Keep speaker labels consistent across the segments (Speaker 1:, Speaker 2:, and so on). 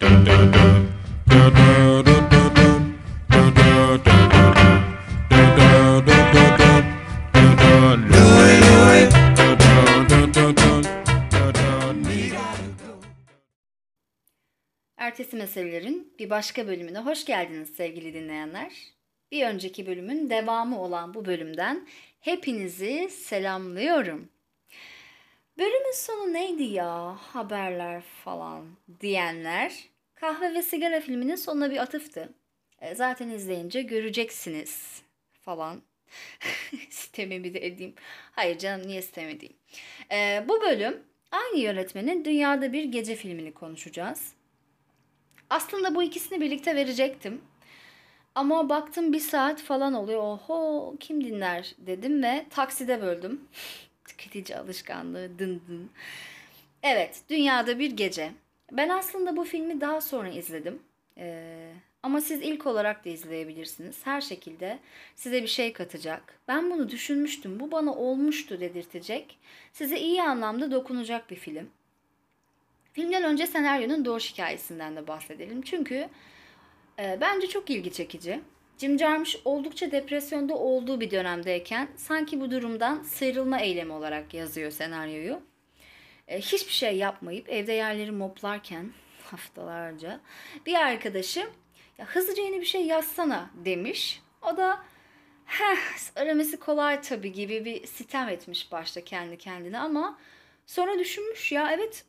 Speaker 1: Ertesi meselelerin bir başka bölümüne hoş geldiniz sevgili dinleyenler. Bir önceki bölümün devamı olan bu bölümden hepinizi selamlıyorum. Bölümün sonu neydi ya haberler falan diyenler kahve ve sigara filminin sonuna bir atıftı. E, zaten izleyince göreceksiniz falan. Sitemimi de edeyim. Hayır canım niye sitem edeyim. E, bu bölüm aynı yönetmenin Dünyada Bir Gece filmini konuşacağız. Aslında bu ikisini birlikte verecektim. Ama baktım bir saat falan oluyor. Oho kim dinler dedim ve takside böldüm. Tüketici alışkanlığı dın dın. Evet Dünyada Bir Gece. Ben aslında bu filmi daha sonra izledim. Ee, ama siz ilk olarak da izleyebilirsiniz. Her şekilde size bir şey katacak. Ben bunu düşünmüştüm. Bu bana olmuştu dedirtecek. Size iyi anlamda dokunacak bir film. Filmden önce senaryonun doğuş hikayesinden de bahsedelim. Çünkü e, bence çok ilgi çekici. Jim Jarmusch oldukça depresyonda olduğu bir dönemdeyken sanki bu durumdan sıyrılma eylemi olarak yazıyor senaryoyu. E, hiçbir şey yapmayıp evde yerleri moplarken haftalarca bir arkadaşı ya hızlıca yeni bir şey yazsana demiş. O da heh aramesi kolay tabii gibi bir sitem etmiş başta kendi kendine ama sonra düşünmüş ya evet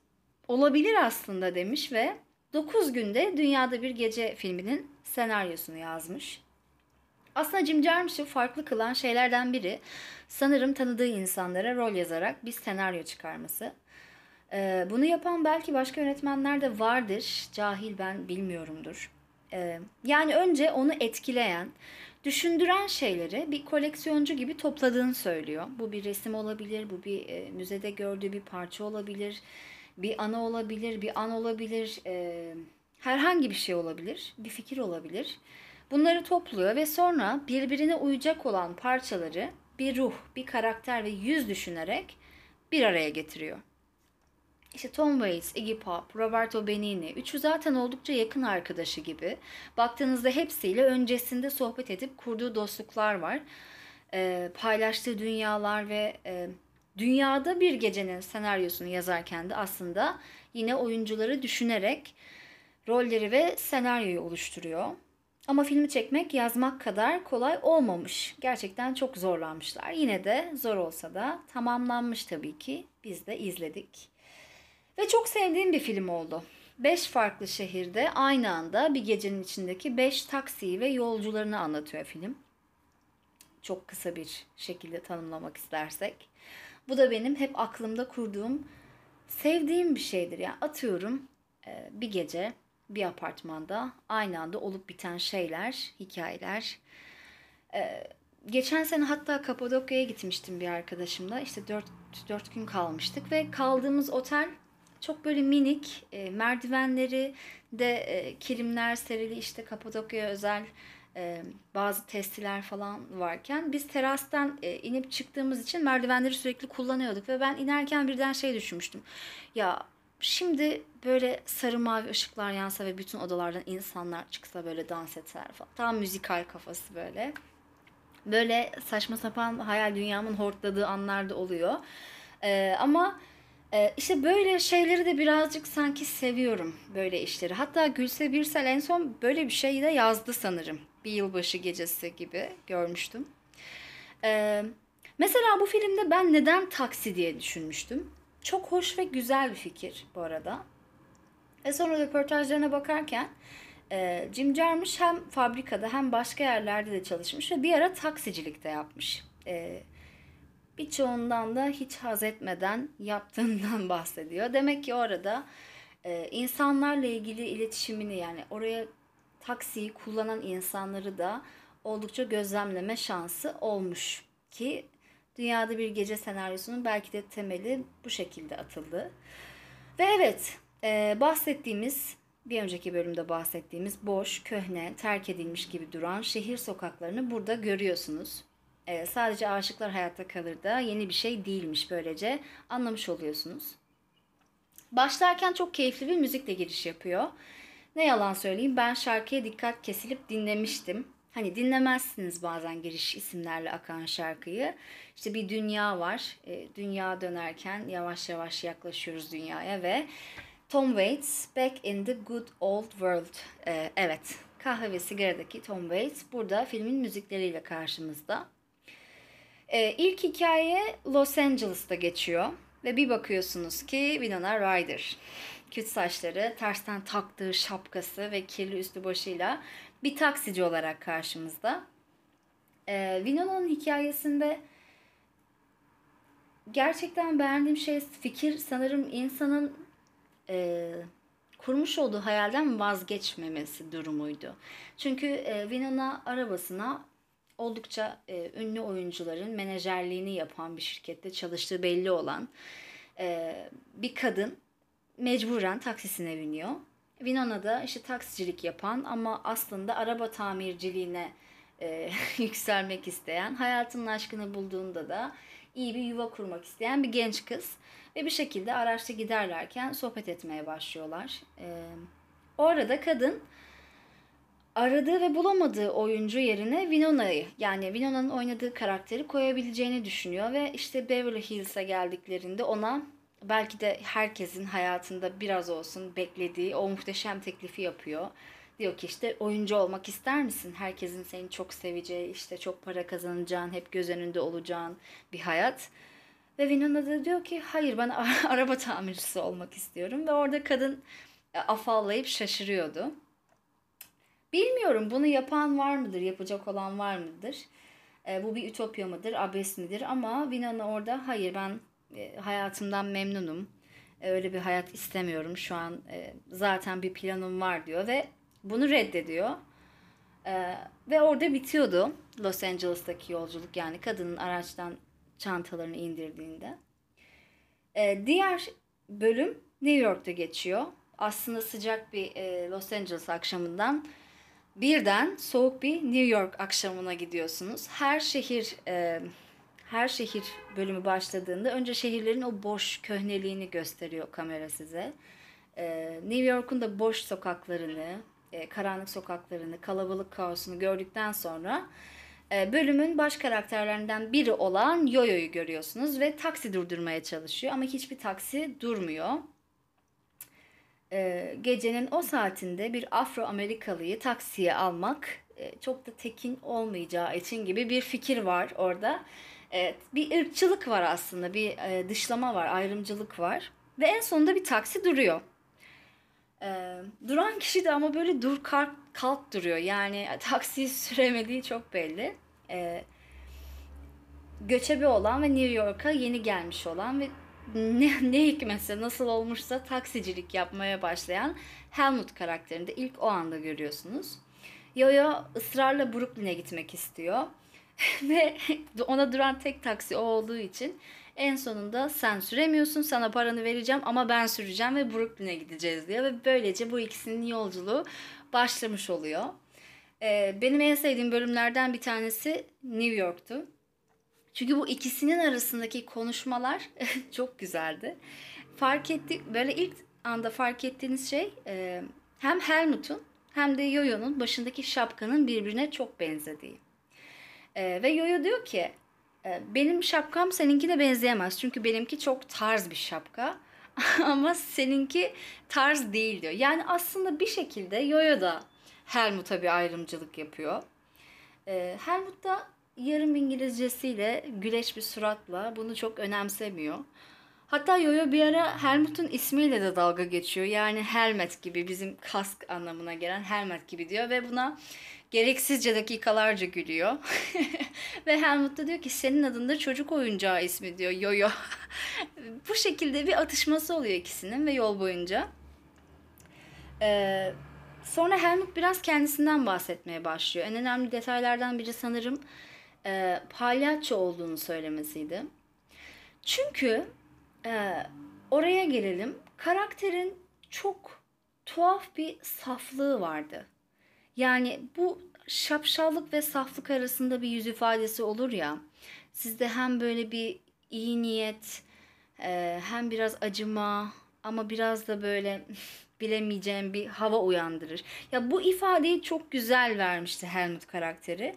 Speaker 1: olabilir aslında demiş ve 9 günde Dünyada Bir Gece filminin senaryosunu yazmış. Aslında Jim Jarmusch'u farklı kılan şeylerden biri sanırım tanıdığı insanlara rol yazarak bir senaryo çıkarması. Ee, bunu yapan belki başka yönetmenler de vardır. Cahil ben bilmiyorumdur. Ee, yani önce onu etkileyen, düşündüren şeyleri bir koleksiyoncu gibi topladığını söylüyor. Bu bir resim olabilir, bu bir e, müzede gördüğü bir parça olabilir bir ana olabilir, bir an olabilir, e, herhangi bir şey olabilir, bir fikir olabilir. Bunları topluyor ve sonra birbirine uyacak olan parçaları bir ruh, bir karakter ve yüz düşünerek bir araya getiriyor. İşte Tom Waits, Iggy Pop, Roberto Benigni, üçü zaten oldukça yakın arkadaşı gibi. Baktığınızda hepsiyle öncesinde sohbet edip kurduğu dostluklar var. E, paylaştığı dünyalar ve e, Dünyada bir gecenin senaryosunu yazarken de aslında yine oyuncuları düşünerek rolleri ve senaryoyu oluşturuyor. Ama filmi çekmek yazmak kadar kolay olmamış. Gerçekten çok zorlanmışlar. Yine de zor olsa da tamamlanmış tabii ki. Biz de izledik. Ve çok sevdiğim bir film oldu. Beş farklı şehirde aynı anda bir gecenin içindeki beş taksiyi ve yolcularını anlatıyor film. Çok kısa bir şekilde tanımlamak istersek. Bu da benim hep aklımda kurduğum, sevdiğim bir şeydir. Yani atıyorum e, bir gece bir apartmanda aynı anda olup biten şeyler, hikayeler. E, geçen sene hatta Kapadokya'ya gitmiştim bir arkadaşımla. İşte dört, dört gün kalmıştık ve kaldığımız otel çok böyle minik e, merdivenleri de kilimler serili işte Kapadokya özel e, bazı testiler falan varken biz terastan e, inip çıktığımız için merdivenleri sürekli kullanıyorduk ve ben inerken birden şey düşünmüştüm. Ya şimdi böyle sarı mavi ışıklar yansa ve bütün odalardan insanlar çıksa böyle dans etseler falan. Tam müzikal kafası böyle. Böyle saçma sapan hayal dünyamın hortladığı anlar da oluyor. Ee, ama e, işte böyle şeyleri de birazcık sanki seviyorum böyle işleri. Hatta Gülse Birsel en son böyle bir şey de yazdı sanırım bir yılbaşı gecesi gibi görmüştüm. Ee, mesela bu filmde ben neden taksi diye düşünmüştüm. Çok hoş ve güzel bir fikir bu arada. Ve sonra röportajlarına bakarken e, Jim Jarmusch hem fabrikada hem başka yerlerde de çalışmış ve bir ara taksicilik de yapmış. E, birçoğundan da hiç haz etmeden yaptığından bahsediyor. Demek ki orada e, insanlarla ilgili iletişimini yani oraya taksiyi kullanan insanları da oldukça gözlemleme şansı olmuş ki Dünyada Bir Gece senaryosunun belki de temeli bu şekilde atıldı. Ve evet e, bahsettiğimiz bir önceki bölümde bahsettiğimiz boş, köhne, terk edilmiş gibi duran şehir sokaklarını burada görüyorsunuz. E, sadece aşıklar hayatta kalır da yeni bir şey değilmiş böylece anlamış oluyorsunuz. Başlarken çok keyifli bir müzikle giriş yapıyor. Ne yalan söyleyeyim ben şarkıya dikkat kesilip dinlemiştim. Hani dinlemezsiniz bazen giriş isimlerle akan şarkıyı. İşte bir dünya var. E, dünya dönerken yavaş yavaş yaklaşıyoruz dünyaya ve Tom Waits Back in the Good Old World. E, evet kahve ve sigaradaki Tom Waits burada filmin müzikleriyle karşımızda. E, ilk hikaye Los Angeles'ta geçiyor ve bir bakıyorsunuz ki Winona Ryder küt saçları, tersten taktığı şapkası ve kirli üstü başıyla bir taksici olarak karşımızda. Ee, Winona'nın hikayesinde gerçekten beğendiğim şey fikir sanırım insanın e, kurmuş olduğu hayalden vazgeçmemesi durumuydu. Çünkü e, Winona arabasına oldukça e, ünlü oyuncuların menajerliğini yapan bir şirkette çalıştığı belli olan e, bir kadın mecburen taksisine biniyor. Winona da işte taksicilik yapan ama aslında araba tamirciliğine e, yükselmek isteyen, hayatının aşkını bulduğunda da iyi bir yuva kurmak isteyen bir genç kız. Ve bir şekilde araçta giderlerken sohbet etmeye başlıyorlar. E, orada kadın aradığı ve bulamadığı oyuncu yerine Winona'yı yani Winona'nın oynadığı karakteri koyabileceğini düşünüyor ve işte Beverly Hills'e geldiklerinde ona belki de herkesin hayatında biraz olsun beklediği o muhteşem teklifi yapıyor. Diyor ki işte oyuncu olmak ister misin? Herkesin seni çok seveceği, işte çok para kazanacağın, hep göz önünde olacağın bir hayat. Ve Winona da diyor ki hayır ben araba tamircisi olmak istiyorum. Ve orada kadın e, afallayıp şaşırıyordu. Bilmiyorum bunu yapan var mıdır, yapacak olan var mıdır? E, bu bir ütopya mıdır, abes midir? Ama Winona orada hayır ben e, hayatımdan memnunum. E, öyle bir hayat istemiyorum. Şu an e, zaten bir planım var diyor ve bunu reddediyor. E, ve orada bitiyordu Los Angeles'taki yolculuk yani kadının araçtan çantalarını indirdiğinde. E, diğer bölüm New York'ta geçiyor. Aslında sıcak bir e, Los Angeles akşamından birden soğuk bir New York akşamına gidiyorsunuz. Her şehir e, her şehir bölümü başladığında önce şehirlerin o boş köhneliğini gösteriyor kamera size. Ee, New York'un da boş sokaklarını, e, karanlık sokaklarını, kalabalık kaosunu gördükten sonra e, bölümün baş karakterlerinden biri olan Yoyo'yu görüyorsunuz ve taksi durdurmaya çalışıyor ama hiçbir taksi durmuyor. Ee, gecenin o saatinde bir Afro Amerikalıyı taksiye almak e, çok da tekin olmayacağı için gibi bir fikir var orada. Evet, bir ırkçılık var aslında, bir e, dışlama var, ayrımcılık var. Ve en sonunda bir taksi duruyor. E, duran kişi de ama böyle dur kalk, kalk duruyor. Yani taksiyi süremediği çok belli. E, göçebe olan ve New York'a yeni gelmiş olan ve ne, ne hikmetse nasıl olmuşsa taksicilik yapmaya başlayan Helmut karakterini de ilk o anda görüyorsunuz. Yo-Yo ısrarla Brooklyn'e gitmek istiyor. Ve ona duran tek taksi o olduğu için en sonunda sen süremiyorsun sana paranı vereceğim ama ben süreceğim ve Brooklyn'e gideceğiz diyor. Ve böylece bu ikisinin yolculuğu başlamış oluyor. Ee, benim en sevdiğim bölümlerden bir tanesi New York'tu. Çünkü bu ikisinin arasındaki konuşmalar çok güzeldi. Fark etti böyle ilk anda fark ettiğiniz şey e, hem Helmut'un hem de Yoyo'nun başındaki şapkanın birbirine çok benzediği. E, ve Yoyo diyor ki e, benim şapkam seninkine benzeyemez. Çünkü benimki çok tarz bir şapka. Ama seninki tarz değil diyor. Yani aslında bir şekilde Yoyo da Helmut'a bir ayrımcılık yapıyor. E, Helmut da yarım İngilizcesiyle güleç bir suratla bunu çok önemsemiyor. Hatta Yoyo bir ara Helmut'un ismiyle de dalga geçiyor. Yani helmet gibi bizim kask anlamına gelen helmet gibi diyor ve buna gereksizce dakikalarca gülüyor. Ve Helmut da diyor ki senin adında çocuk oyuncağı ismi diyor Yoyo. Bu şekilde bir atışması oluyor ikisinin ve yol boyunca. Ee, sonra Helmut biraz kendisinden bahsetmeye başlıyor. En önemli detaylardan biri sanırım e, palyaço olduğunu söylemesiydi. Çünkü e, oraya gelelim. Karakterin çok tuhaf bir saflığı vardı. Yani bu şapşallık ve saflık arasında bir yüz ifadesi olur ya. Sizde hem böyle bir iyi niyet, e, hem biraz acıma ama biraz da böyle bilemeyeceğim bir hava uyandırır. Ya bu ifadeyi çok güzel vermişti Helmut karakteri.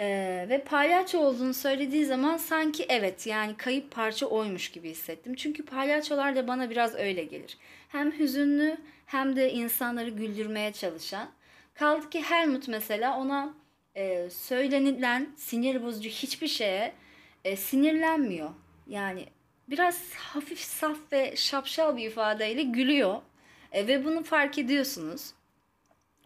Speaker 1: Ee, ve palyaço olduğunu söylediği zaman sanki evet yani kayıp parça oymuş gibi hissettim. Çünkü palyaçolar da bana biraz öyle gelir. Hem hüzünlü hem de insanları güldürmeye çalışan. Kaldı ki Helmut mesela ona e, söylenilen sinir bozucu hiçbir şeye e, sinirlenmiyor. Yani biraz hafif saf ve şapşal bir ifadeyle gülüyor. E, ve bunu fark ediyorsunuz.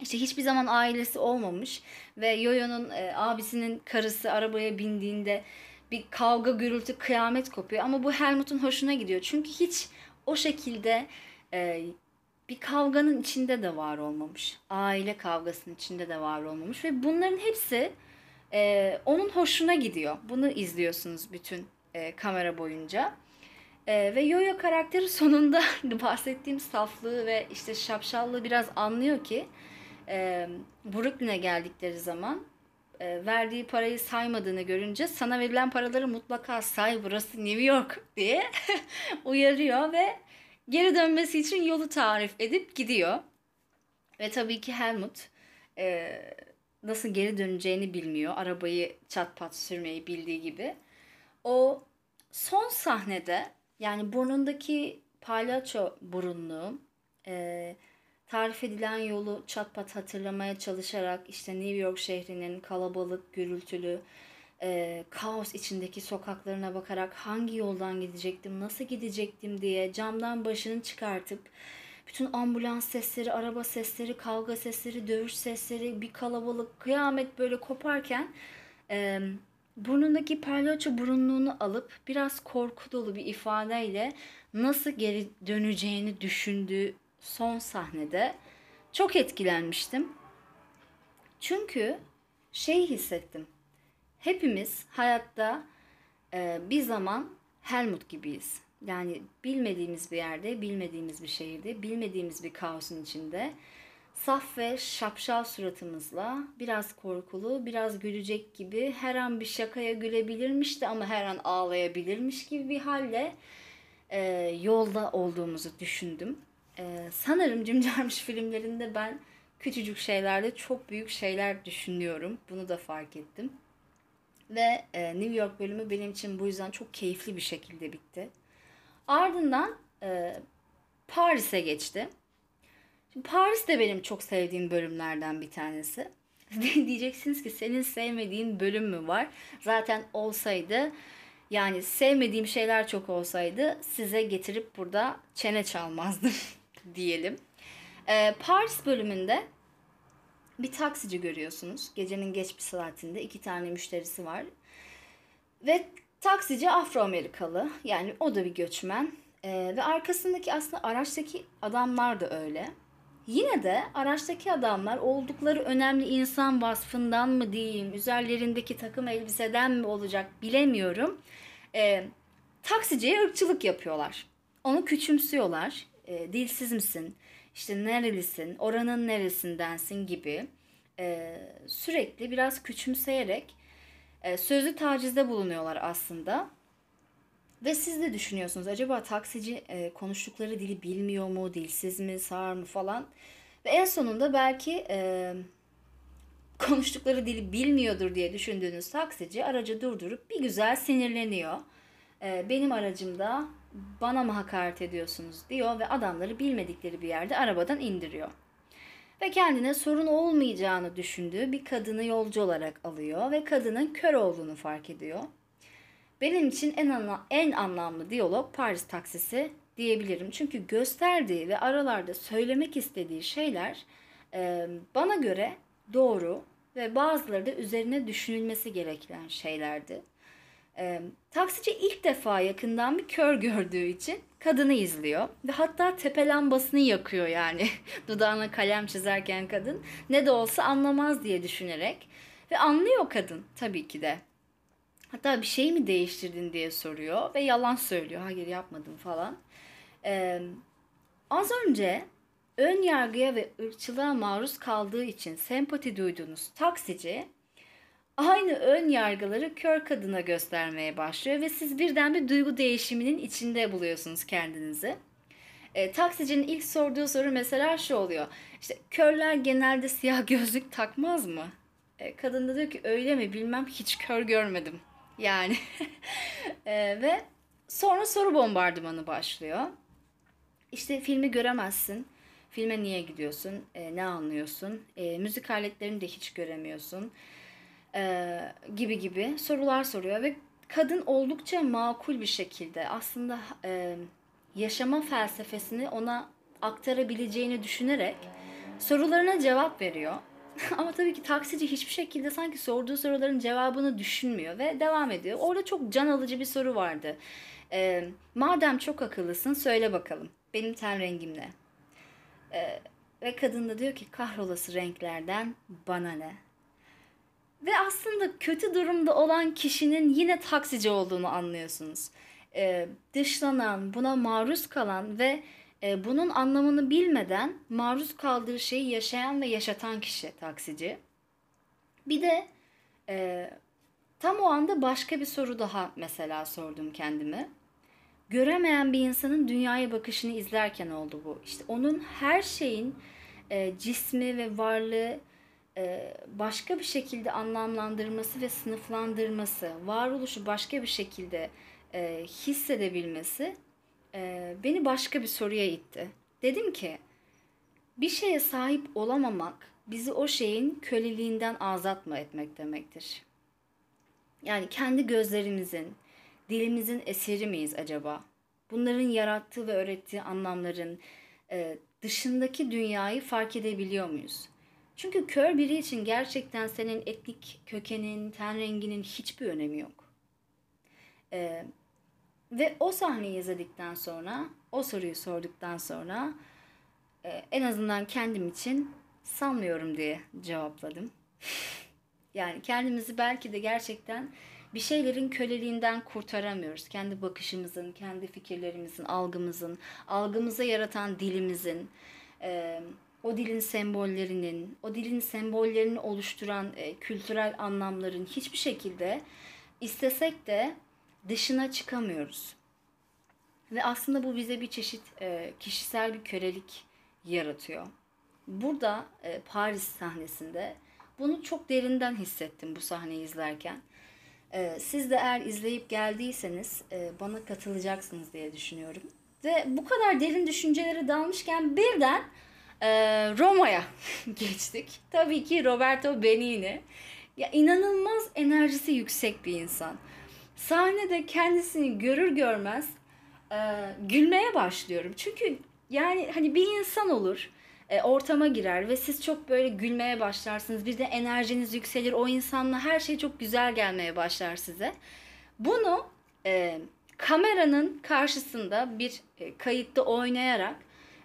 Speaker 1: İşte hiçbir zaman ailesi olmamış ve Yoyo'nun e, abisinin karısı arabaya bindiğinde bir kavga gürültü kıyamet kopuyor ama bu Helmut'un hoşuna gidiyor. Çünkü hiç o şekilde e, bir kavganın içinde de var olmamış. Aile kavgasının içinde de var olmamış ve bunların hepsi e, onun hoşuna gidiyor. Bunu izliyorsunuz bütün e, kamera boyunca. E, ve Yoyo karakteri sonunda bahsettiğim saflığı ve işte şapşallığı biraz anlıyor ki e, Brooklyn'e geldikleri zaman e, verdiği parayı saymadığını görünce sana verilen paraları mutlaka say burası New York diye uyarıyor ve geri dönmesi için yolu tarif edip gidiyor. Ve tabii ki Helmut e, nasıl geri döneceğini bilmiyor. Arabayı çat pat sürmeyi bildiği gibi. O son sahnede yani burnundaki palyaço burunluğu e, tarif edilen yolu çat pat hatırlamaya çalışarak işte New York şehrinin kalabalık, gürültülü, e, kaos içindeki sokaklarına bakarak hangi yoldan gidecektim, nasıl gidecektim diye camdan başını çıkartıp bütün ambulans sesleri, araba sesleri, kavga sesleri, dövüş sesleri, bir kalabalık, kıyamet böyle koparken e, burnundaki palyaço burunluğunu alıp biraz korku dolu bir ifadeyle nasıl geri döneceğini düşündüğü son sahnede çok etkilenmiştim. Çünkü şey hissettim. Hepimiz hayatta e, bir zaman Helmut gibiyiz. Yani bilmediğimiz bir yerde, bilmediğimiz bir şehirde, bilmediğimiz bir kaosun içinde saf ve şapşal suratımızla biraz korkulu, biraz gülecek gibi her an bir şakaya gülebilirmiş de ama her an ağlayabilirmiş gibi bir halle e, yolda olduğumuzu düşündüm. E, sanırım Jim Jarmusch filmlerinde ben küçücük şeylerde çok büyük şeyler düşünüyorum. Bunu da fark ettim. Ve e, New York bölümü benim için bu yüzden çok keyifli bir şekilde bitti. Ardından e, Paris'e geçti. Şimdi Paris de benim çok sevdiğim bölümlerden bir tanesi. Diyeceksiniz ki senin sevmediğin bölüm mü var? Zaten olsaydı yani sevmediğim şeyler çok olsaydı size getirip burada çene çalmazdım diyelim. Ee, Paris bölümünde bir taksici görüyorsunuz. Gecenin geç bir saatinde iki tane müşterisi var. Ve taksici Afro-Amerikalı. Yani o da bir göçmen. Ee, ve arkasındaki aslında araçtaki adamlar da öyle. Yine de araçtaki adamlar oldukları önemli insan vasfından mı diyeyim, üzerlerindeki takım elbiseden mi olacak bilemiyorum. E, taksiciye ırkçılık yapıyorlar. Onu küçümsüyorlar. E, dilsiz misin? İşte nerelisin? Oranın neresindensin gibi. E, sürekli biraz küçümseyerek e, sözlü tacizde bulunuyorlar aslında. Ve siz de düşünüyorsunuz acaba taksici e, konuştukları dili bilmiyor mu, dilsiz mi, sağır mı falan. Ve en sonunda belki e, konuştukları dili bilmiyordur diye düşündüğünüz taksici aracı durdurup bir güzel sinirleniyor. E, benim aracımda bana mı hakaret ediyorsunuz diyor ve adamları bilmedikleri bir yerde arabadan indiriyor. Ve kendine sorun olmayacağını düşündüğü bir kadını yolcu olarak alıyor ve kadının kör olduğunu fark ediyor. Benim için en, anla, en anlamlı diyalog Paris taksisi diyebilirim. Çünkü gösterdiği ve aralarda söylemek istediği şeyler e, bana göre doğru ve bazıları da üzerine düşünülmesi gereken şeylerdi. E, taksici ilk defa yakından bir kör gördüğü için kadını izliyor ve hatta tepe lambasını yakıyor yani dudağına kalem çizerken kadın ne de olsa anlamaz diye düşünerek ve anlıyor kadın tabii ki de Hatta bir şey mi değiştirdin diye soruyor ve yalan söylüyor. Hayır yapmadım falan. Ee, az önce ön yargıya ve ırkçılığa maruz kaldığı için sempati duyduğunuz taksici aynı ön yargıları kör kadına göstermeye başlıyor ve siz birden bir duygu değişiminin içinde buluyorsunuz kendinizi. E, taksicinin ilk sorduğu soru mesela şu oluyor. İşte körler genelde siyah gözlük takmaz mı? E, kadın da diyor ki öyle mi bilmem hiç kör görmedim. Yani e, ve sonra soru bombardımanı başlıyor. İşte filmi göremezsin. Filme niye gidiyorsun? E, ne anlıyorsun? E, müzik aletlerini de hiç göremiyorsun. E, gibi gibi sorular soruyor ve kadın oldukça makul bir şekilde aslında e, yaşama felsefesini ona aktarabileceğini düşünerek sorularına cevap veriyor. Ama tabii ki taksici hiçbir şekilde sanki sorduğu soruların cevabını düşünmüyor ve devam ediyor. Orada çok can alıcı bir soru vardı. E, madem çok akıllısın söyle bakalım benim ten rengim ne? E, ve kadın da diyor ki kahrolası renklerden bana ne? Ve aslında kötü durumda olan kişinin yine taksici olduğunu anlıyorsunuz. E, dışlanan, buna maruz kalan ve e, bunun anlamını bilmeden maruz kaldığı şeyi yaşayan ve yaşatan kişi taksici. Bir de e, tam o anda başka bir soru daha mesela sordum kendime. Göremeyen bir insanın dünyaya bakışını izlerken oldu bu. İşte onun her şeyin e, cismi ve varlığı başka bir şekilde anlamlandırması ve sınıflandırması, varoluşu başka bir şekilde e, hissedebilmesi e, beni başka bir soruya itti. Dedim ki bir şeye sahip olamamak bizi o şeyin köleliğinden azat mı etmek demektir. Yani kendi gözlerimizin, dilimizin eseri miyiz acaba? Bunların yarattığı ve öğrettiği anlamların e, dışındaki dünyayı fark edebiliyor muyuz? Çünkü kör biri için gerçekten senin etnik kökenin, ten renginin hiçbir önemi yok. Ee, ve o sahneyi izledikten sonra, o soruyu sorduktan sonra e, en azından kendim için sanmıyorum diye cevapladım. yani kendimizi belki de gerçekten bir şeylerin köleliğinden kurtaramıyoruz. Kendi bakışımızın, kendi fikirlerimizin, algımızın, algımıza yaratan dilimizin, e, o dilin sembollerinin, o dilin sembollerini oluşturan e, kültürel anlamların hiçbir şekilde istesek de dışına çıkamıyoruz. Ve aslında bu bize bir çeşit e, kişisel bir kölelik yaratıyor. Burada e, Paris sahnesinde bunu çok derinden hissettim bu sahneyi izlerken. E, siz de eğer izleyip geldiyseniz e, bana katılacaksınız diye düşünüyorum. Ve bu kadar derin düşüncelere dalmışken birden e, Roma'ya geçtik. Tabii ki Roberto Benigni. Ya inanılmaz enerjisi yüksek bir insan. Sahnede kendisini görür görmez e, gülmeye başlıyorum. Çünkü yani hani bir insan olur e, ortama girer ve siz çok böyle gülmeye başlarsınız. Bir de enerjiniz yükselir. O insanla her şey çok güzel gelmeye başlar size. Bunu e, kameranın karşısında bir e, kayıtta oynayarak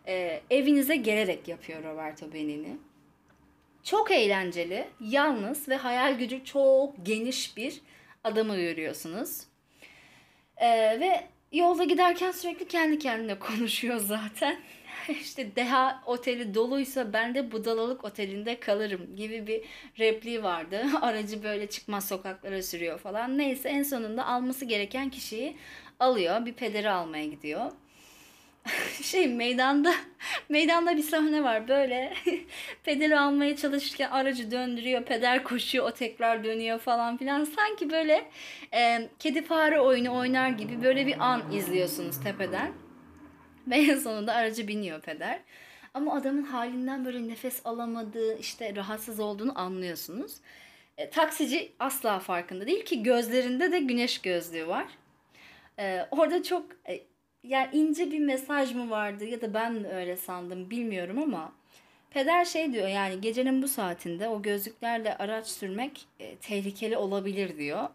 Speaker 1: e, evinize gelerek yapıyor Roberto Benigni. Çok eğlenceli, yalnız ve hayal gücü çok geniş bir adamı görüyorsunuz. E, ve yolda giderken sürekli kendi kendine konuşuyor zaten. İşte Deha oteli doluysa ben de Budalalık otelinde kalırım gibi bir repliği vardı. Aracı böyle çıkmaz sokaklara sürüyor falan. Neyse en sonunda alması gereken kişiyi alıyor. Bir pederi almaya gidiyor. şey meydanda meydanda bir sahne var. Böyle pederi almaya çalışırken aracı döndürüyor peder koşuyor o tekrar dönüyor falan filan. Sanki böyle e, kedi fare oyunu oynar gibi böyle bir an izliyorsunuz tepeden. Ve en sonunda aracı biniyor peder ama adamın halinden böyle nefes alamadığı işte rahatsız olduğunu anlıyorsunuz. E, taksici asla farkında değil ki gözlerinde de güneş gözlüğü var. E, orada çok e, yani ince bir mesaj mı vardı ya da ben öyle sandım bilmiyorum ama peder şey diyor yani gecenin bu saatinde o gözlüklerle araç sürmek e, tehlikeli olabilir diyor.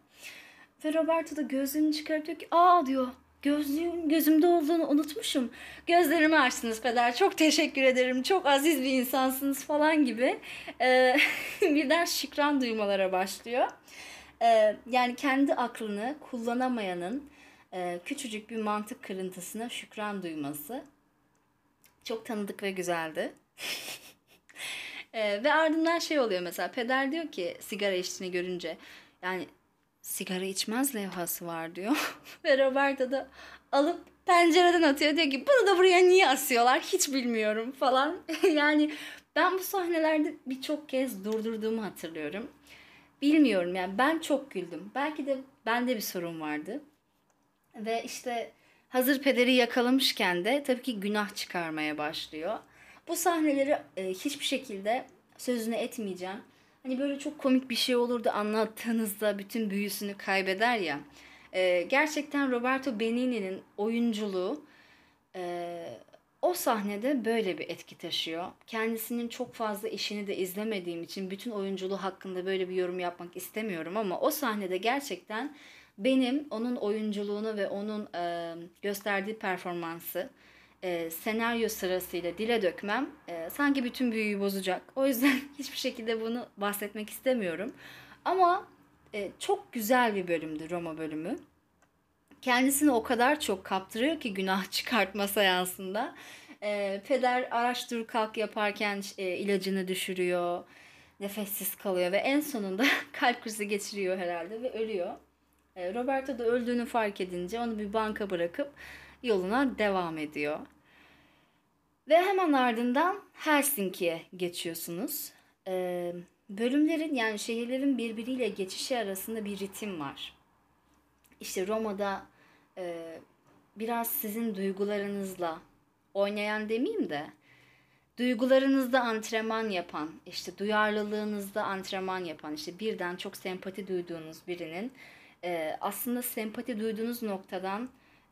Speaker 1: Ve Roberto da gözlüğünü çıkartıyor ki aa diyor gözlüğün gözümde olduğunu unutmuşum. Gözlerimi açtınız peder çok teşekkür ederim çok aziz bir insansınız falan gibi e, birden şükran duymalara başlıyor. E, yani kendi aklını kullanamayanın e, küçücük bir mantık kırıntısına şükran duyması çok tanıdık ve güzeldi. e, ve ardından şey oluyor mesela peder diyor ki sigara içtiğini görünce yani sigara içmez levhası var diyor. ve Roberta da alıp pencereden atıyor. Diyor ki bunu da buraya niye asıyorlar hiç bilmiyorum falan. yani ben bu sahnelerde birçok kez durdurduğumu hatırlıyorum. Bilmiyorum yani ben çok güldüm. Belki de bende bir sorun vardı. Ve işte hazır pederi yakalamışken de tabii ki günah çıkarmaya başlıyor. Bu sahneleri e, hiçbir şekilde sözünü etmeyeceğim. Hani böyle çok komik bir şey olurdu anlattığınızda bütün büyüsünü kaybeder ya. E, gerçekten Roberto Benigni'nin oyunculuğu e, o sahnede böyle bir etki taşıyor. Kendisinin çok fazla işini de izlemediğim için bütün oyunculuğu hakkında böyle bir yorum yapmak istemiyorum ama o sahnede gerçekten benim onun oyunculuğunu ve onun e, gösterdiği performansı e, senaryo sırasıyla dile dökmem e, sanki bütün büyüyü bozacak. O yüzden hiçbir şekilde bunu bahsetmek istemiyorum. Ama e, çok güzel bir bölümdü Roma bölümü. Kendisini o kadar çok kaptırıyor ki günah çıkartma seansında. E, peder araç dur kalk yaparken e, ilacını düşürüyor. Nefessiz kalıyor ve en sonunda kalp krizi geçiriyor herhalde ve ölüyor. E, Roberto da öldüğünü fark edince onu bir banka bırakıp yoluna devam ediyor. Ve hemen ardından Helsinki'ye geçiyorsunuz. Ee, bölümlerin yani şehirlerin birbiriyle geçişi arasında bir ritim var. İşte Roma'da e, biraz sizin duygularınızla oynayan demeyeyim de duygularınızda antrenman yapan, işte duyarlılığınızda antrenman yapan, işte birden çok sempati duyduğunuz birinin e, aslında sempati duyduğunuz noktadan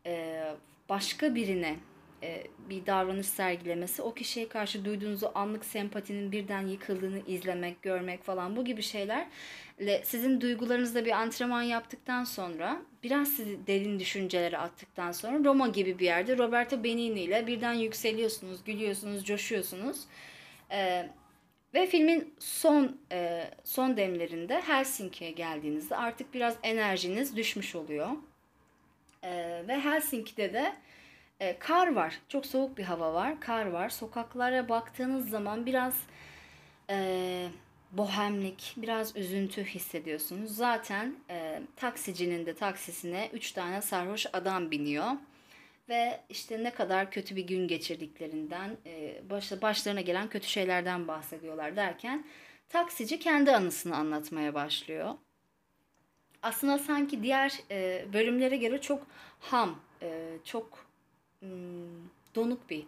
Speaker 1: e, başka birine e, bir davranış sergilemesi, o kişiye karşı duyduğunuz o anlık sempatinin birden yıkıldığını izlemek, görmek falan bu gibi şeylerle sizin duygularınızda bir antrenman yaptıktan sonra biraz sizi derin düşüncelere attıktan sonra Roma gibi bir yerde Roberto Benigni ile birden yükseliyorsunuz, gülüyorsunuz, coşuyorsunuz. E, ve filmin son e, son demlerinde Helsinki'ye geldiğinizde artık biraz enerjiniz düşmüş oluyor. E, ve Helsinki'de de e, kar var. Çok soğuk bir hava var. Kar var. Sokaklara baktığınız zaman biraz e, bohemlik, biraz üzüntü hissediyorsunuz. Zaten e, taksicinin de taksisine 3 tane sarhoş adam biniyor. Ve işte ne kadar kötü bir gün geçirdiklerinden, e, başla, başlarına gelen kötü şeylerden bahsediyorlar derken taksici kendi anısını anlatmaya başlıyor. Aslında sanki diğer e, bölümlere göre çok ham, e, çok Hmm, donuk bir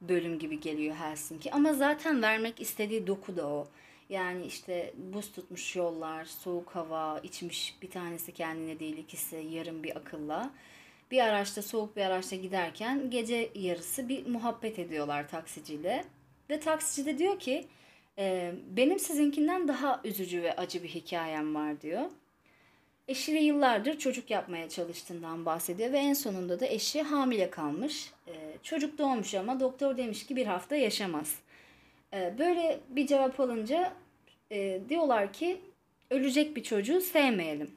Speaker 1: bölüm gibi geliyor Helsinki. Ama zaten vermek istediği doku da o. Yani işte buz tutmuş yollar, soğuk hava, içmiş bir tanesi kendine değil ikisi yarım bir akılla. Bir araçta soğuk bir araçta giderken gece yarısı bir muhabbet ediyorlar taksiciyle. Ve taksici de diyor ki e, benim sizinkinden daha üzücü ve acı bir hikayem var diyor. Eşiyle yıllardır çocuk yapmaya çalıştığından bahsediyor ve en sonunda da eşi hamile kalmış. Ee, çocuk doğmuş ama doktor demiş ki bir hafta yaşamaz. Ee, böyle bir cevap alınca e, diyorlar ki ölecek bir çocuğu sevmeyelim.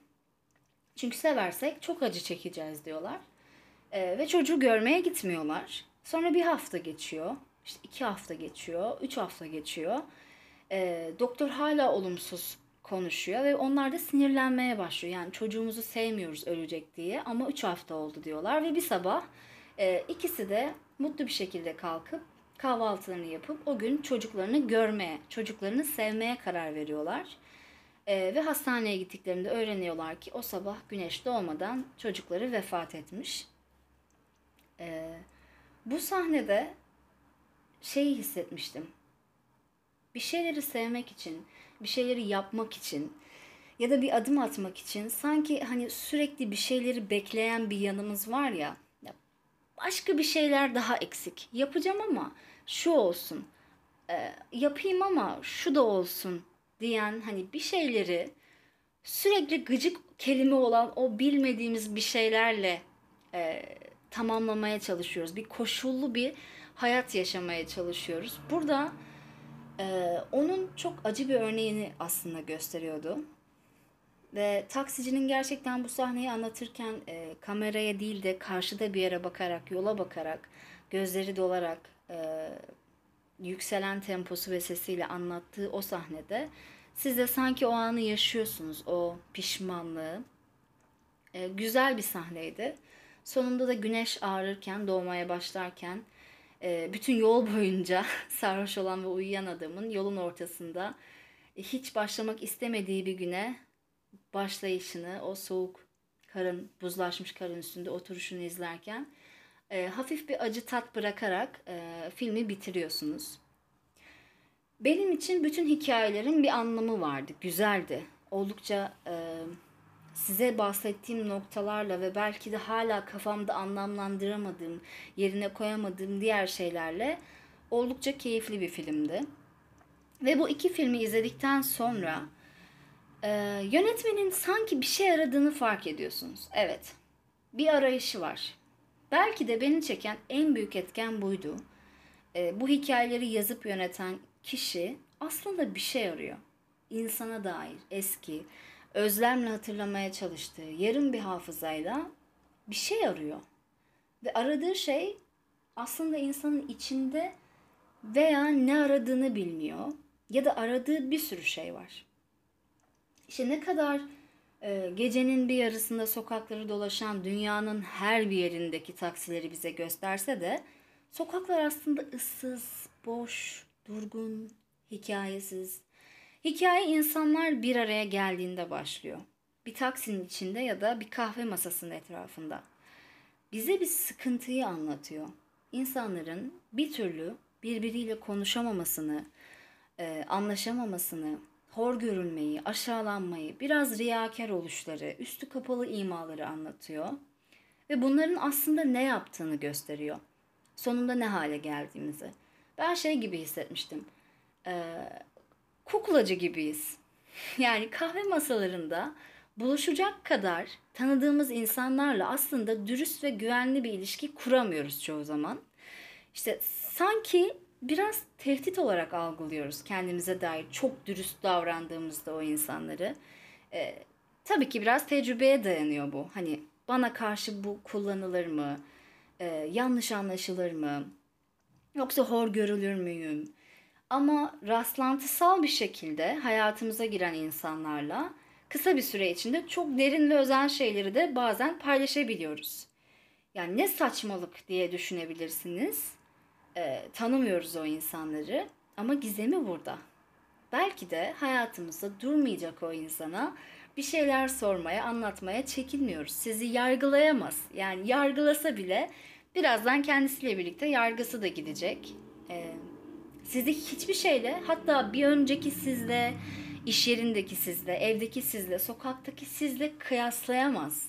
Speaker 1: Çünkü seversek çok acı çekeceğiz diyorlar. Ee, ve çocuğu görmeye gitmiyorlar. Sonra bir hafta geçiyor. İşte iki hafta geçiyor. Üç hafta geçiyor. doktor hala olumsuz konuşuyor ve onlar da sinirlenmeye başlıyor. Yani çocuğumuzu sevmiyoruz ölecek diye ama 3 hafta oldu diyorlar ve bir sabah e, ikisi de mutlu bir şekilde kalkıp kahvaltılarını yapıp o gün çocuklarını görmeye, çocuklarını sevmeye karar veriyorlar. E, ve hastaneye gittiklerinde öğreniyorlar ki o sabah güneş doğmadan çocukları vefat etmiş. E, bu sahnede şeyi hissetmiştim. Bir şeyleri sevmek için, bir şeyleri yapmak için ya da bir adım atmak için sanki hani sürekli bir şeyleri bekleyen bir yanımız var ya. başka bir şeyler daha eksik. Yapacağım ama şu olsun. E, yapayım ama şu da olsun diyen hani bir şeyleri sürekli gıcık kelime olan o bilmediğimiz bir şeylerle e, tamamlamaya çalışıyoruz. Bir koşullu bir hayat yaşamaya çalışıyoruz. Burada ee, onun çok acı bir örneğini aslında gösteriyordu. Ve taksicinin gerçekten bu sahneyi anlatırken e, kameraya değil de karşıda bir yere bakarak, yola bakarak, gözleri dolarak e, yükselen temposu ve sesiyle anlattığı o sahnede siz de sanki o anı yaşıyorsunuz, o pişmanlığı. E, güzel bir sahneydi. Sonunda da güneş ağrırken, doğmaya başlarken e, bütün yol boyunca sarhoş olan ve uyuyan adamın yolun ortasında e, hiç başlamak istemediği bir güne başlayışını, o soğuk karın, buzlaşmış karın üstünde oturuşunu izlerken e, hafif bir acı tat bırakarak e, filmi bitiriyorsunuz. Benim için bütün hikayelerin bir anlamı vardı, güzeldi. Oldukça e, size bahsettiğim noktalarla ve belki de hala kafamda anlamlandıramadığım, yerine koyamadığım diğer şeylerle oldukça keyifli bir filmdi. Ve bu iki filmi izledikten sonra e, yönetmenin sanki bir şey aradığını fark ediyorsunuz. Evet, bir arayışı var. Belki de beni çeken en büyük etken buydu. E, bu hikayeleri yazıp yöneten kişi aslında bir şey arıyor. İnsana dair eski, özlemle hatırlamaya çalıştığı yarım bir hafızayla bir şey arıyor. Ve aradığı şey aslında insanın içinde veya ne aradığını bilmiyor ya da aradığı bir sürü şey var. İşte ne kadar e, gecenin bir yarısında sokakları dolaşan dünyanın her bir yerindeki taksileri bize gösterse de sokaklar aslında ıssız, boş, durgun, hikayesiz. Hikaye insanlar bir araya geldiğinde başlıyor. Bir taksinin içinde ya da bir kahve masasının etrafında. Bize bir sıkıntıyı anlatıyor. İnsanların bir türlü birbiriyle konuşamamasını, e, anlaşamamasını, hor görülmeyi, aşağılanmayı, biraz riyakar oluşları, üstü kapalı imaları anlatıyor. Ve bunların aslında ne yaptığını gösteriyor. Sonunda ne hale geldiğimizi. Ben şey gibi hissetmiştim. E, kuklacı gibiyiz. Yani kahve masalarında buluşacak kadar tanıdığımız insanlarla aslında dürüst ve güvenli bir ilişki kuramıyoruz çoğu zaman. İşte sanki biraz tehdit olarak algılıyoruz kendimize dair çok dürüst davrandığımızda o insanları. Ee, tabii ki biraz tecrübeye dayanıyor bu. Hani bana karşı bu kullanılır mı? Ee, yanlış anlaşılır mı? Yoksa hor görülür müyüm? Ama rastlantısal bir şekilde hayatımıza giren insanlarla kısa bir süre içinde çok derin ve özel şeyleri de bazen paylaşabiliyoruz. Yani ne saçmalık diye düşünebilirsiniz. E, tanımıyoruz o insanları ama gizemi burada. Belki de hayatımızda durmayacak o insana bir şeyler sormaya, anlatmaya çekinmiyoruz. Sizi yargılayamaz. Yani yargılasa bile birazdan kendisiyle birlikte yargısı da gidecek. Ee, sizi hiçbir şeyle hatta bir önceki sizle, iş yerindeki sizle, evdeki sizle, sokaktaki sizle kıyaslayamaz.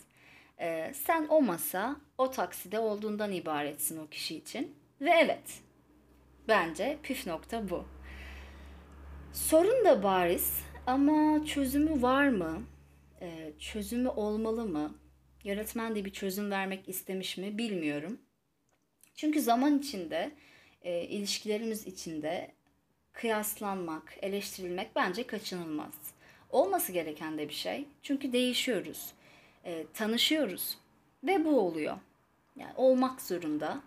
Speaker 1: Ee, sen o masa, o takside olduğundan ibaretsin o kişi için. Ve evet, bence püf nokta bu. Sorun da bariz ama çözümü var mı? Ee, çözümü olmalı mı? Yönetmen de bir çözüm vermek istemiş mi bilmiyorum. Çünkü zaman içinde, e, ilişkilerimiz içinde kıyaslanmak, eleştirilmek bence kaçınılmaz. Olması gereken de bir şey. Çünkü değişiyoruz, e, tanışıyoruz ve bu oluyor. Yani olmak zorunda.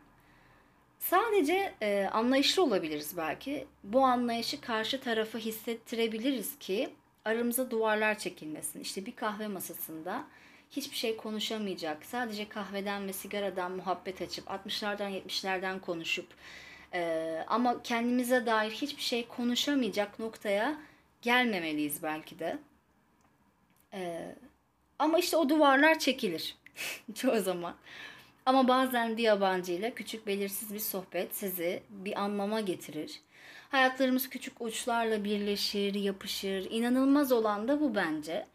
Speaker 1: Sadece e, anlayışlı olabiliriz belki. Bu anlayışı karşı tarafa hissettirebiliriz ki aramıza duvarlar çekilmesin. İşte bir kahve masasında hiçbir şey konuşamayacak. Sadece kahveden ve sigaradan muhabbet açıp 60'lardan 70'lerden konuşup e, ama kendimize dair hiçbir şey konuşamayacak noktaya gelmemeliyiz belki de. E, ama işte o duvarlar çekilir çoğu zaman. Ama bazen bir yabancı ile küçük belirsiz bir sohbet sizi bir anlama getirir. Hayatlarımız küçük uçlarla birleşir, yapışır. İnanılmaz olan da bu bence.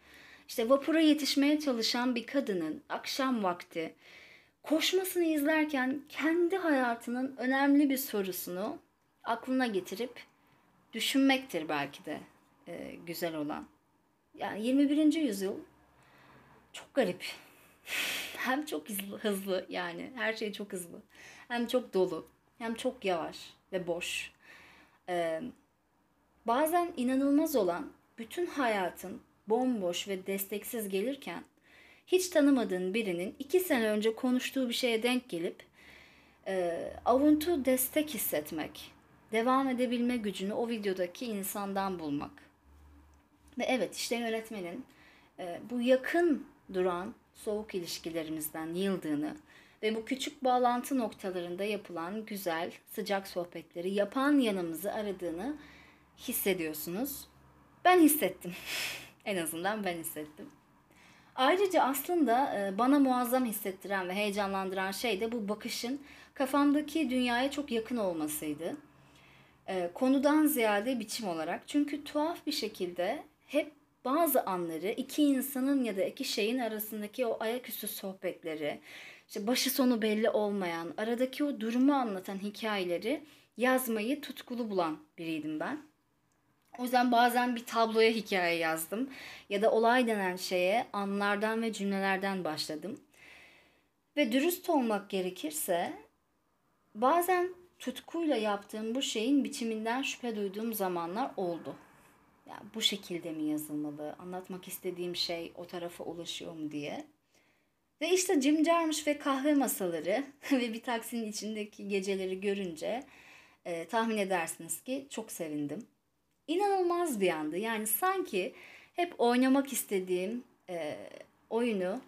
Speaker 1: İşte vapura yetişmeye çalışan bir kadının akşam vakti koşmasını izlerken kendi hayatının önemli bir sorusunu aklına getirip düşünmektir belki de e, güzel olan. Yani 21. yüzyıl çok garip. hem çok hızlı, hızlı yani her şey çok hızlı. Hem çok dolu, hem çok yavaş ve boş. Ee, bazen inanılmaz olan bütün hayatın bomboş ve desteksiz gelirken hiç tanımadığın birinin iki sene önce konuştuğu bir şeye denk gelip e, avuntu destek hissetmek, devam edebilme gücünü o videodaki insandan bulmak. Ve evet işte yönetmenin e, bu yakın duran soğuk ilişkilerimizden yıldığını, Ve bu küçük bağlantı noktalarında yapılan güzel, sıcak sohbetleri yapan yanımızı aradığını hissediyorsunuz. Ben hissettim. en azından ben hissettim. Ayrıca aslında e, bana muazzam hissettiren ve heyecanlandıran şey de bu bakışın kafamdaki dünyaya çok yakın olmasıydı. E, konudan ziyade biçim olarak. Çünkü tuhaf bir şekilde hep bazı anları iki insanın ya da iki şeyin arasındaki o ayaküstü sohbetleri, işte başı sonu belli olmayan, aradaki o durumu anlatan hikayeleri yazmayı tutkulu bulan biriydim ben. O yüzden bazen bir tabloya hikaye yazdım ya da olay denen şeye anlardan ve cümlelerden başladım. Ve dürüst olmak gerekirse bazen tutkuyla yaptığım bu şeyin biçiminden şüphe duyduğum zamanlar oldu. Yani bu şekilde mi yazılmalı, anlatmak istediğim şey o tarafa ulaşıyor mu diye. Ve işte Jim Jarmusch ve kahve masaları ve bir taksinin içindeki geceleri görünce e, tahmin edersiniz ki çok sevindim. İnanılmaz bir andı. Yani sanki hep oynamak istediğim e, oyunu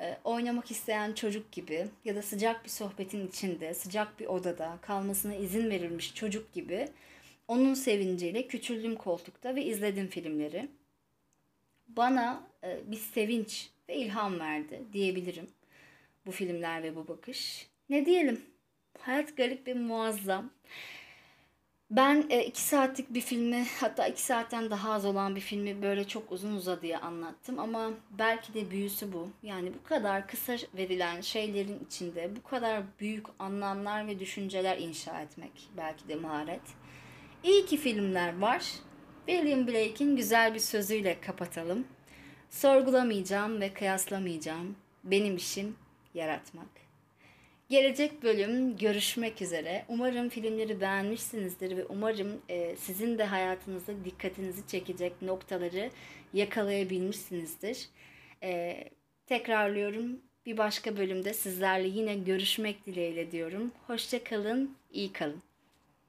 Speaker 1: e, oynamak isteyen çocuk gibi ya da sıcak bir sohbetin içinde, sıcak bir odada kalmasına izin verilmiş çocuk gibi onun sevinciyle küçüldüm koltukta ve izledim filmleri. Bana e, bir sevinç ve ilham verdi diyebilirim bu filmler ve bu bakış. Ne diyelim? Hayat garip ve muazzam. Ben e, iki saatlik bir filmi hatta iki saatten daha az olan bir filmi böyle çok uzun uzadıya anlattım ama belki de büyüsü bu. Yani bu kadar kısa verilen şeylerin içinde bu kadar büyük anlamlar ve düşünceler inşa etmek belki de maharet. İyi ki filmler var. William Blake'in güzel bir sözüyle kapatalım. Sorgulamayacağım ve kıyaslamayacağım. Benim işim yaratmak. Gelecek bölüm görüşmek üzere. Umarım filmleri beğenmişsinizdir ve umarım e, sizin de hayatınızda dikkatinizi çekecek noktaları yakalayabilmişsinizdir. E, tekrarlıyorum. Bir başka bölümde sizlerle yine görüşmek dileğiyle diyorum. Hoşça kalın, iyi kalın.